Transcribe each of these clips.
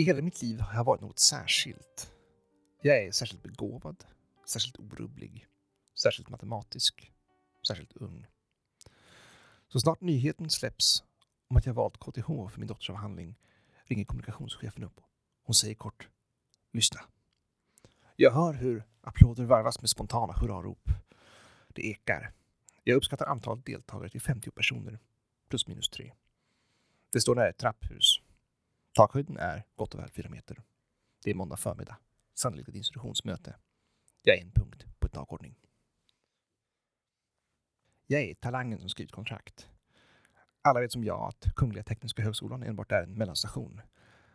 I hela mitt liv har jag varit något särskilt. Jag är särskilt begåvad, särskilt orubblig, särskilt matematisk, särskilt ung. Så snart nyheten släpps om att jag valt KTH för min doktorsavhandling ringer kommunikationschefen upp. Hon säger kort Lyssna. Jag hör hur applåder varvas med spontana hurrarop. Det ekar. Jag uppskattar antalet deltagare till 50 personer, plus minus tre. Det står nära ett trapphus. Takhöjden är gott och väl fyra meter. Det är måndag förmiddag. Sannolikt ett institutionsmöte. Jag är en punkt på ett dagordning. Jag är talangen som skrivit kontrakt. Alla vet som jag att Kungliga Tekniska Högskolan enbart är en mellanstation.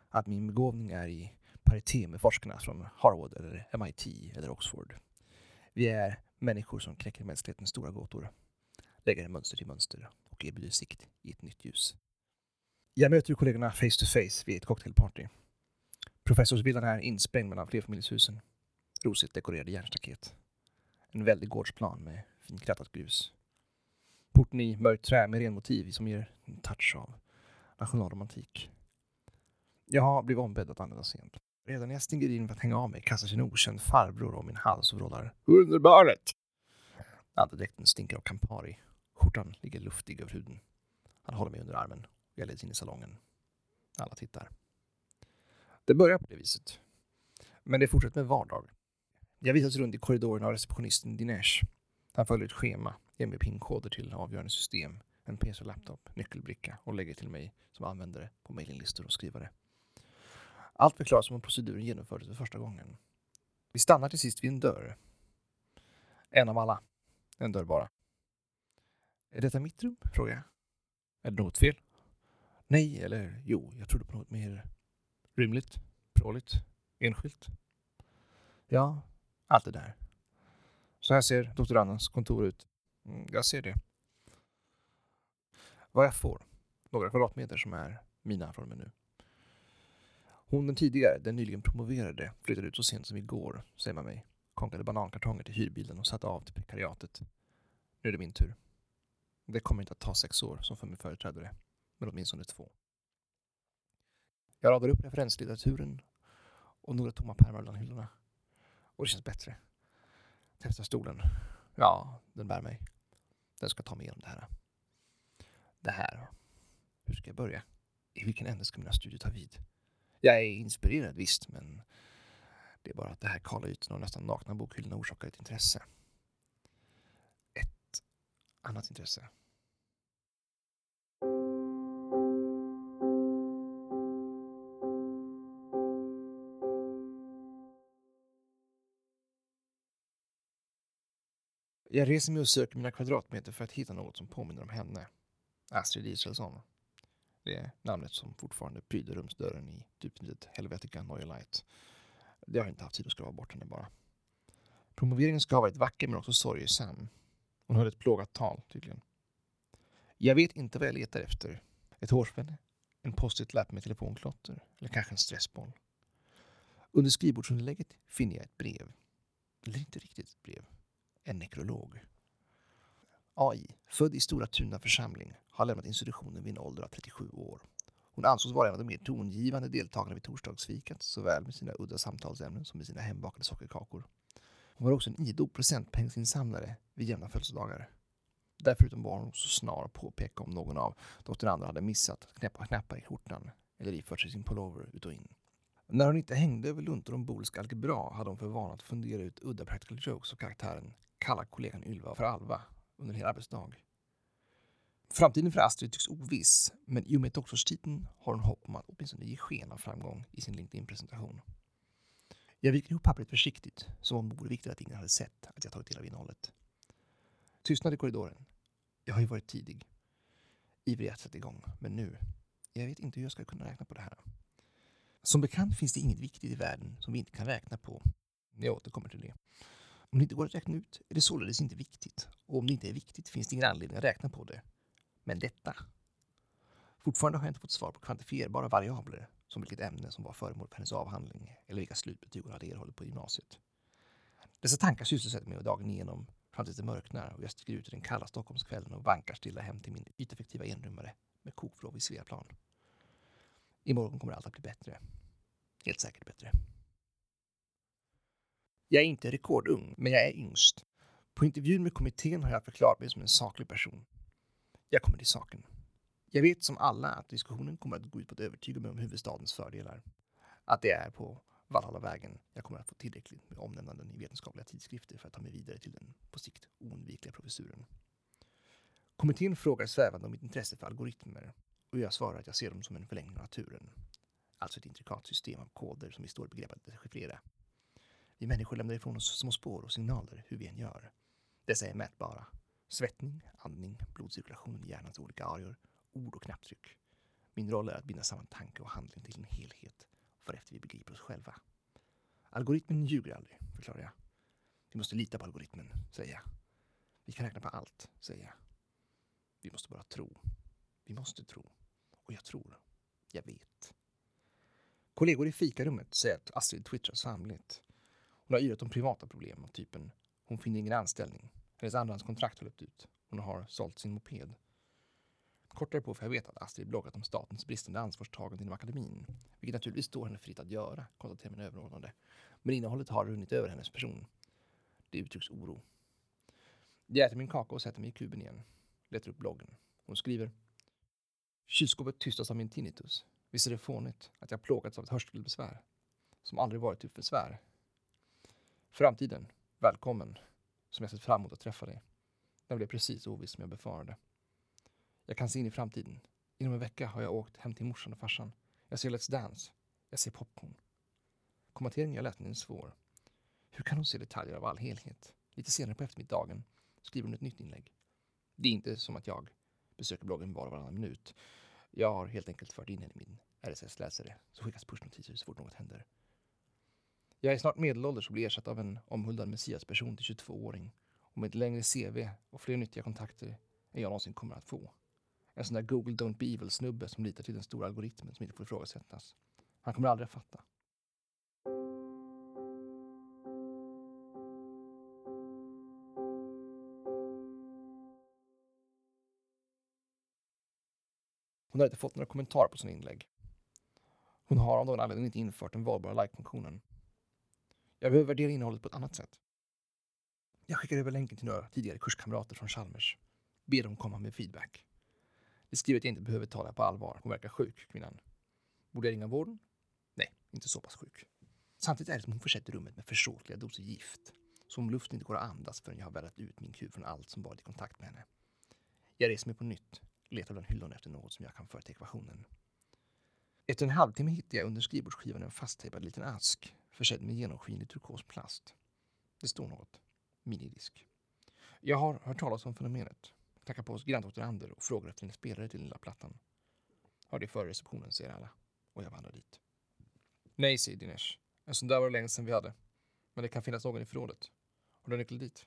Att min begåvning är i paritet med forskarna från Harvard eller MIT eller Oxford. Vi är människor som knäcker mänsklighetens stora gåtor, lägger mönster till mönster och erbjuder sikt i ett nytt ljus. Jag möter kollegorna face to face vid ett cocktailparty. Professorsvillan är insprängd mellan flerfamiljshusen. Rosigt dekorerade järnstaket. En väldig gårdsplan med finkrattat grus. Porten i mörkt trä med renmotiv som ger en touch av nationalromantik. Jag har blivit ombedd att använda sent. Redan när jag stiger in för att hänga av mig kastar sig en okänd farbror om min hals och vrålar ”Underbarnet!” Andedräkten stinker av Campari. Skjortan ligger luftig över huden. Han håller mig under armen jag leds in i salongen. Alla tittar. Det börjar på det viset. Men det fortsätter med vardag. Jag visas runt i korridoren av receptionisten Dinesh. Han följer ett schema, ger mig pinkoder till avgörande system, en PC och laptop, nyckelbricka och lägger till mig som användare på mejlinglistor och skrivare. Allt förklaras som om proceduren genomfördes för första gången. Vi stannar till sist vid en dörr. En av alla. En dörr bara. Är detta mitt rum? frågar jag. Är det något fel? Nej, eller jo, jag trodde på något mer rymligt, pråligt, enskilt. Ja, allt det där. Så här ser doktorandens kontor ut. Mm, jag ser det. Vad jag får? Några kvadratmeter som är mina från och med nu. Hon den tidigare, den nyligen promoverade, flyttade ut så sent som igår, säger man mig. Konkade banankartonger till hyrbilen och satte av till prekariatet. Nu är det min tur. Det kommer inte att ta sex år som för min företrädare, men åtminstone två. Jag radar upp referenslitteraturen och några tomma pärmar bland hyllorna. Och det känns bättre. Testar stolen. Ja, den bär mig. Den ska ta mig igenom det här. Det här. Hur ska jag börja? I vilken ände ska mina studier ta vid? Jag är inspirerad visst, men det är bara att det här kala ytorna och nästan nakna bokhyllorna orsakar ett intresse. Ett annat intresse. Jag reser mig och söker mina kvadratmeter för att hitta något som påminner om henne. Astrid Israelsson. Det är namnet som fortfarande pryder rumsdörren i typnamnet Helvetica Neue Light. Det har jag inte haft tid att skrava bort henne bara. Promoveringen ska ha varit vacker men också sorgesam. Hon höll ett plågat tal tydligen. Jag vet inte vad jag letar efter. Ett hårspänne? En post-it-lapp med telefonklotter? Eller kanske en stressboll? Under skrivbordsunderlägget finner jag ett brev. Eller inte riktigt ett brev. En nekrolog. AI, född i Stora Tuna församling, har lämnat institutionen vid en ålder av 37 år. Hon ansågs vara en av de mer tongivande deltagarna vid torsdagsfikat, såväl med sina udda samtalsämnen som med sina hembakade sockerkakor. Hon var också en idog presentpengsinsamlare vid jämna födelsedagar. Därförutom var hon så snar att påpeka om någon av doktoranderna hade missat att knäppa knappar i skjortan eller ifört sig sin pullover ut och in. När hon inte hängde över luntor om bolisk algebra hade hon för vana att fundera ut udda practical jokes av karaktären kallar kollegan Ylva för Alva under en hel arbetsdag. Framtiden för Astrid tycks oviss, men i och med doktorstiteln har hon hopp om att åtminstone ge sken av framgång i sin LinkedIn-presentation. Jag viker ihop pappret försiktigt, som om det vore viktigt att ingen hade sett att jag tagit del av innehållet. Tystnad i korridoren. Jag har ju varit tidig. Ivrig att sätta igång, men nu. Jag vet inte hur jag ska kunna räkna på det här. Som bekant finns det inget viktigt i världen som vi inte kan räkna på. Jag återkommer till det. Om det inte går att räkna ut är det således inte viktigt. Och om det inte är viktigt finns det ingen anledning att räkna på det. Men detta. Fortfarande har jag inte fått svar på kvantifierbara variabler som vilket ämne som var föremål för hennes avhandling eller vilka slutbetyg hon hade erhållit på gymnasiet. Dessa tankar sysselsätter mig dagen igenom fram tills det mörknar och jag sticker ut i den kalla Stockholmskvällen och vankar stilla hem till min yteffektiva enrummare med kokvrå vid Sveaplan. Imorgon kommer allt att bli bättre. helt säkert bättre. Jag är inte rekordung, men jag är yngst. På intervjun med kommittén har jag förklarat mig som en saklig person. Jag kommer till saken. Jag vet som alla att diskussionen kommer att gå ut på att övertyga mig om huvudstadens fördelar. Att det är på Valhallavägen jag kommer att få tillräckligt med omnämnanden i vetenskapliga tidskrifter för att ta mig vidare till den på sikt oundvikliga professuren. Kommittén frågar svävande om mitt intresse för algoritmer och jag svarar att jag ser dem som en förlängning av naturen. Alltså ett intrikat system av koder som vi står i begrepp att dechiffrera. Vi människor lämnar ifrån oss små spår och signaler hur vi än gör. Dessa är mätbara. Svettning, andning, blodcirkulation i hjärnans olika areor, ord och knapptryck. Min roll är att binda samman tanke och handling till en helhet varefter vi begriper oss själva. Algoritmen ljuger aldrig, förklarar jag. Vi måste lita på algoritmen, säger jag. Vi kan räkna på allt, säger jag. Vi måste bara tro. Vi måste tro. Och jag tror. Jag vet. Kollegor i fikarummet säger att Astrid twittrar svamligt. Hon har yrat om privata problem av typen hon finner ingen anställning. Hennes andrahandskontrakt har löpt ut. Hon har sålt sin moped. Kort därpå får jag veta att Astrid bloggat om statens bristande ansvarstagande inom akademin, vilket naturligtvis står henne fritt att göra, konstaterar min överordnade. Men innehållet har runnit över hennes person. Det uttrycks oro. Jag äter min kaka och sätter mig i kuben igen. Letar upp bloggen. Hon skriver. Kylskåpet tystas av min tinnitus. Visst är det fånigt att jag plågats av ett hörselbesvär som aldrig varit till besvär. Framtiden, välkommen, som jag sett fram emot att träffa dig. Den blev precis oviss som jag befarade. Jag kan se in i framtiden. Inom en vecka har jag åkt hem till morsan och farsan. Jag ser Let's Dance. Jag ser popcorn. Kommenteringen jag läste är svår. Hur kan hon se detaljer av all helhet? Lite senare på eftermiddagen skriver hon ett nytt inlägg. Det är inte som att jag besöker bloggen var och varannan minut. Jag har helt enkelt fört in henne i min RSS-läsare så skickas pushnotiser så fort något händer. Jag är snart medelålders och blir ersatt av en omhuldad messiasperson till 22-åring och med ett längre CV och fler nyttiga kontakter än jag någonsin kommer att få. En sån där Google Don't Be Evil-snubbe som litar till den stora algoritmen som inte får ifrågasättas. Han kommer aldrig att fatta. Hon har inte fått några kommentarer på sina inlägg. Hon har av någon anledning inte infört den valbara like-funktionen. Jag behöver värdera innehållet på ett annat sätt. Jag skickar över länken till några tidigare kurskamrater från Chalmers. Ber dem komma med feedback. Det skriver att jag inte behöver ta det på allvar. Hon verkar sjuk, kvinnan. Borde jag ringa vården? Nej, inte så pass sjuk. Samtidigt är det som hon försätter rummet med försåtliga doser gift. Som om luften inte går att andas förrän jag har vädrat ut min kub från allt som varit i kontakt med henne. Jag reser mig på nytt, letar bland hyllorna efter något som jag kan föra till ekvationen. Efter en halvtimme hittar jag under skrivbordsskivan en fasttejpad liten ask försedd med genomskinlig turkos plast. Det står något. Minidisk. Jag har hört talas om fenomenet. Tackar på oss granndoktorander och frågar efter en spelare till den lilla plattan. Har det före receptionen, säger alla. Och jag vandrar dit. Nej, säger Dinesh. En sån där var det länge sedan vi hade. Men det kan finnas någon i förrådet. Har du nyckel dit?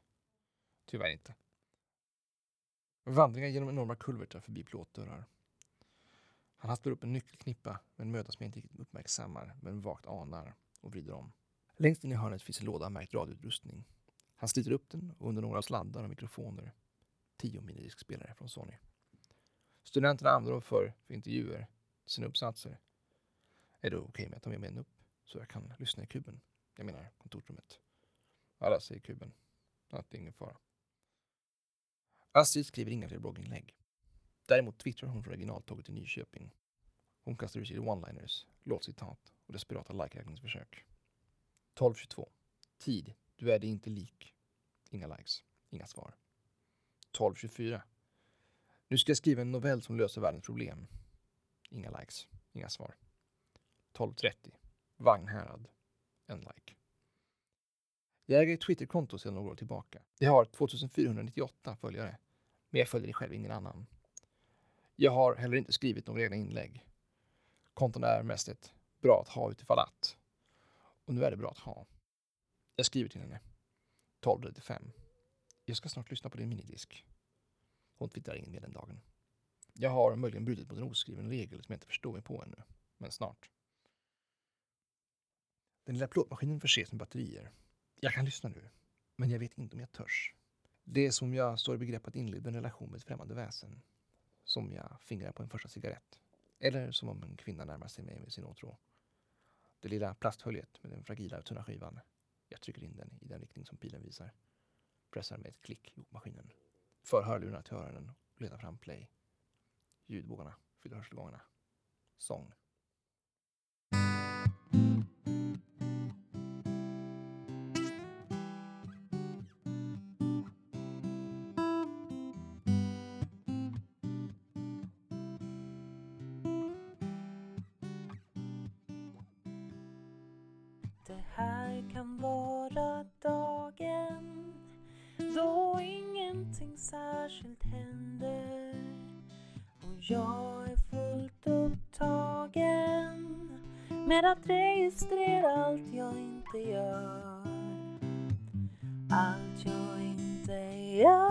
Tyvärr inte. Vandringar genom enorma kulvertar förbi plåtdörrar. Han hastar upp en nyckelknippa med en möda som jag inte riktigt uppmärksammar men vagt anar och vrider om. Längst in i hörnet finns en låda märkt radioutrustning. Han sliter upp den och under några sladdar och mikrofoner tio minidiskspelare från Sony. Studenterna använder dem för, för intervjuer sina uppsatser. Är det okej okay med att ta med mig en upp så jag kan lyssna i kuben? Jag menar kontorsrummet. Alla säger kuben. Att det är ingen fara. Astrid skriver inga fler blogginlägg. Däremot twittrar hon från originaltåget i Nyköping. Hon kastar ur sig one-liners, låtcitat och desperata like-räkningsförsök. 12.22. Tid. Du är det inte lik. Inga likes. Inga svar. 12.24. Nu ska jag skriva en novell som löser världens problem. Inga likes. Inga svar. 12.30. Vagnhärad. En like. Jag äger ett Twitterkonto sedan några år tillbaka. Det har 2498 följare, men jag följer själv ingen annan. Jag har heller inte skrivit några egna inlägg. Konton är mest ett bra att ha utifall att. Och nu är det bra att ha. Jag skriver till henne. 12.35. Jag ska snart lyssna på din minidisk. Hon twittrar in med den dagen. Jag har möjligen brutit mot en oskriven regel som jag inte förstår mig på ännu. Men snart. Den lilla plåtmaskinen förses med batterier. Jag kan lyssna nu, men jag vet inte om jag törs. Det är som jag står i begrepp att inleda en relation med ett främmande väsen. Som jag fingrar på en första cigarett. Eller som om en kvinna närmar sig mig med sin åtrå. det lilla plasthöljet med den fragila tunna skivan. Jag trycker in den i den riktning som pilen visar. Pressar med ett klick ihop maskinen. För hörlurarna till öronen och letar fram play. Ljudbågarna fyller hörselgångarna. Sång. Det här kan vara dagen då ingenting särskilt händer och jag är fullt upptagen med att registrera allt jag inte gör. Allt jag inte gör